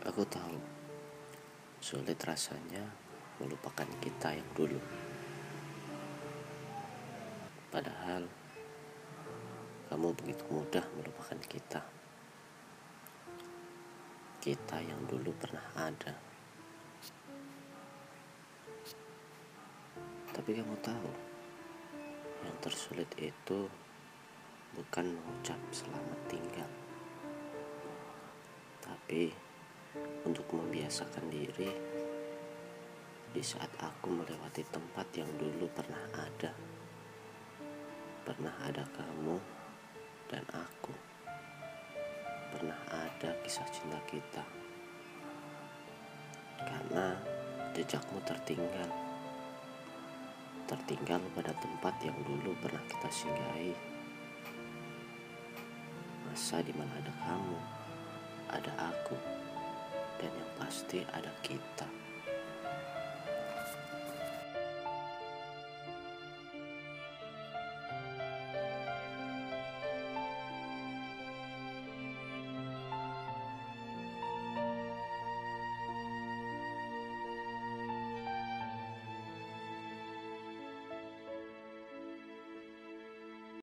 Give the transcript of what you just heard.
Aku tahu sulit rasanya melupakan kita yang dulu. Padahal kamu begitu mudah melupakan kita. Kita yang dulu pernah ada. Tapi kamu tahu, yang tersulit itu bukan mengucap selamat tinggal. Tapi untuk membiasakan diri di saat aku melewati tempat yang dulu pernah ada. Pernah ada kamu dan aku. Pernah ada kisah cinta kita. Karena jejakmu tertinggal. Tertinggal pada tempat yang dulu pernah kita singgahi. Masa di mana ada kamu, ada aku, pasti ada kita.